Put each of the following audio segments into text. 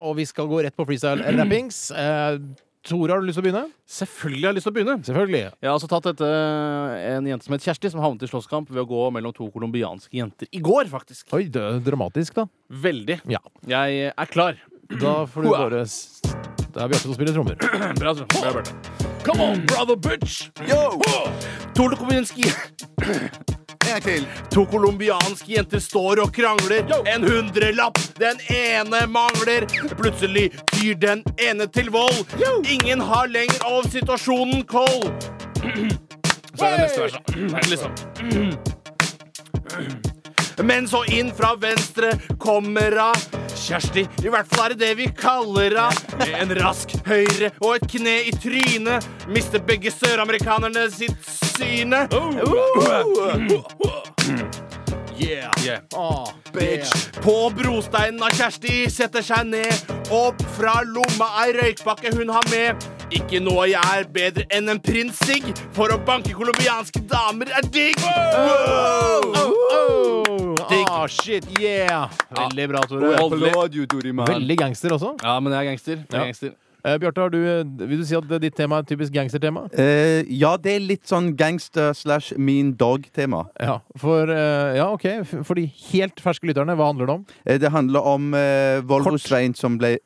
og vi skal gå rett på freestyle-rappings. Eh, Tore, har du lyst til å begynne? Selvfølgelig har jeg lyst til å begynne. Selvfølgelig. Jeg har altså tatt dette en jente som het Kjersti, som havnet i slåsskamp ved å gå mellom to colombianske jenter i går, faktisk. Oi, det er dramatisk, da. Veldig. Ja. Jeg er klar. Da får du bare Det er Bjarte som spiller trommer. Bra, så. Bra, Bjarte. Come on, brother bitch! Yo! Tore colombianske En gang til. To colombianske jenter står og krangler. En hundrelapp, den ene mangler. Plutselig tyr den ene til vold. Ingen har lenger av situasjonen koll. Så er det neste vers, da. Liksom. Men så inn fra venstre kommer hun. Kjersti, i hvert fall er det det vi kaller henne. Med en rask høyre og et kne i trynet. Mister begge søramerikanerne sitt syne. Yeah. yeah. Oh, Bitch. På brosteinen av Kjersti setter seg ned. Opp fra lomma ei røykpakke hun har med. Ikke noe jeg er bedre enn en prins Sigg, For å banke colombianske damer er digg. Wow! Digg. Ah, shit, yeah! Veldig bra, Tore. Veldig gangster også. Ja, men jeg er gangster. Jeg Ja. er gangster. Eh, Bjarte, har du, eh, vil du si at ditt tema er et typisk gangstertema? Eh, ja, det er litt sånn gangster slash mean dog-tema. Ja, for eh, Ja, OK. For de helt ferske lytterne, hva handler det om? Eh, det handler om eh, Volvo Svein som ble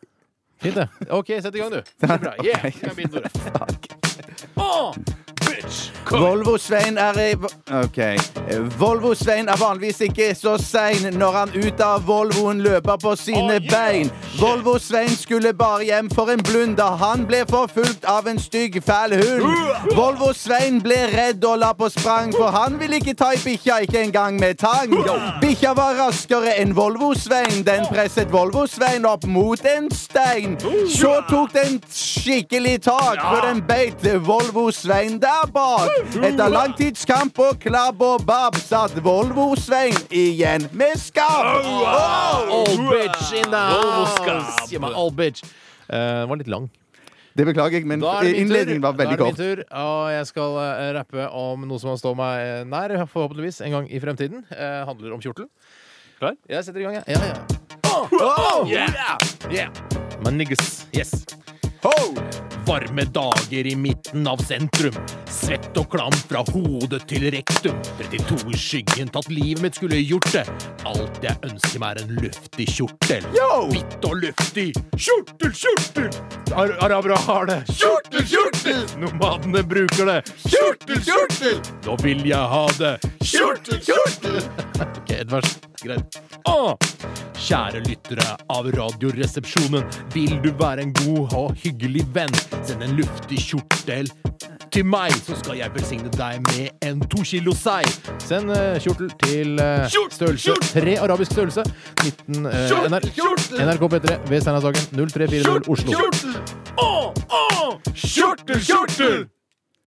Fint, det. OK, sett i gang, du. Det bra. Yeah, skal jeg begynne, Tore. Ah, bitch! Volvo Svein er i OK. Eh, Volvo Svein er vanligvis ikke så sein når han ut av Volvoen løper på sine bein. Volvo Svein skulle bare hjem for en blund da han ble forfulgt av en stygg, fæl hund. Volvo Svein ble redd og la på sprang, for han ville ikke ta i bikkja, ikke engang med tang. Bikkja var raskere enn Volvo Svein. Den presset Volvo Svein opp mot en stein. Så tok den skikkelig tak, for den beit Volvo Svein der bak. Etter langtidskamp og klabb og babb satt Volvo Svein igjen med skabb. Old bitch in the house! Old bitch. Eh, Den var litt lang. Det beklager jeg, men innledningen var veldig kort. Da er det min tur, og jeg skal eh, rappe om noe som har stått meg nær, forhåpentligvis en gang i fremtiden. Uh, handler om kjortel. Klar? Jeg setter i gang, jeg. Ja, ja. Oh, Yeah. yeah. My niggas. Yes. Varme dager i midten av sentrum. Svett og klam fra hode til rektum. 32 i skyggen, tatt livet mitt skulle gjort det. Alt jeg ønsker meg er en luftig kjortel. Hvitt og luftig. Kjortel, kjortel! Ar arabere har det. Kjortel, kjortel! Nomadene bruker det. Kjortel, kjortel! Nå vil jeg ha det. Kjortel, kjortel! ok, et vers. Greit. Ah! Kjære lyttere av Radioresepsjonen. Vil du være en god og hyggelig venn, send en luftig kjortel til meg, så skal jeg velsigne deg med en to kilo sei. Send uh, kjortel til eh, størrelse tre arabisk størrelse. 19 eh, NR, NRK P3 ved Steinershagen 0340 Oslo. Kjortel! Å, å! Kjortel, kjortel!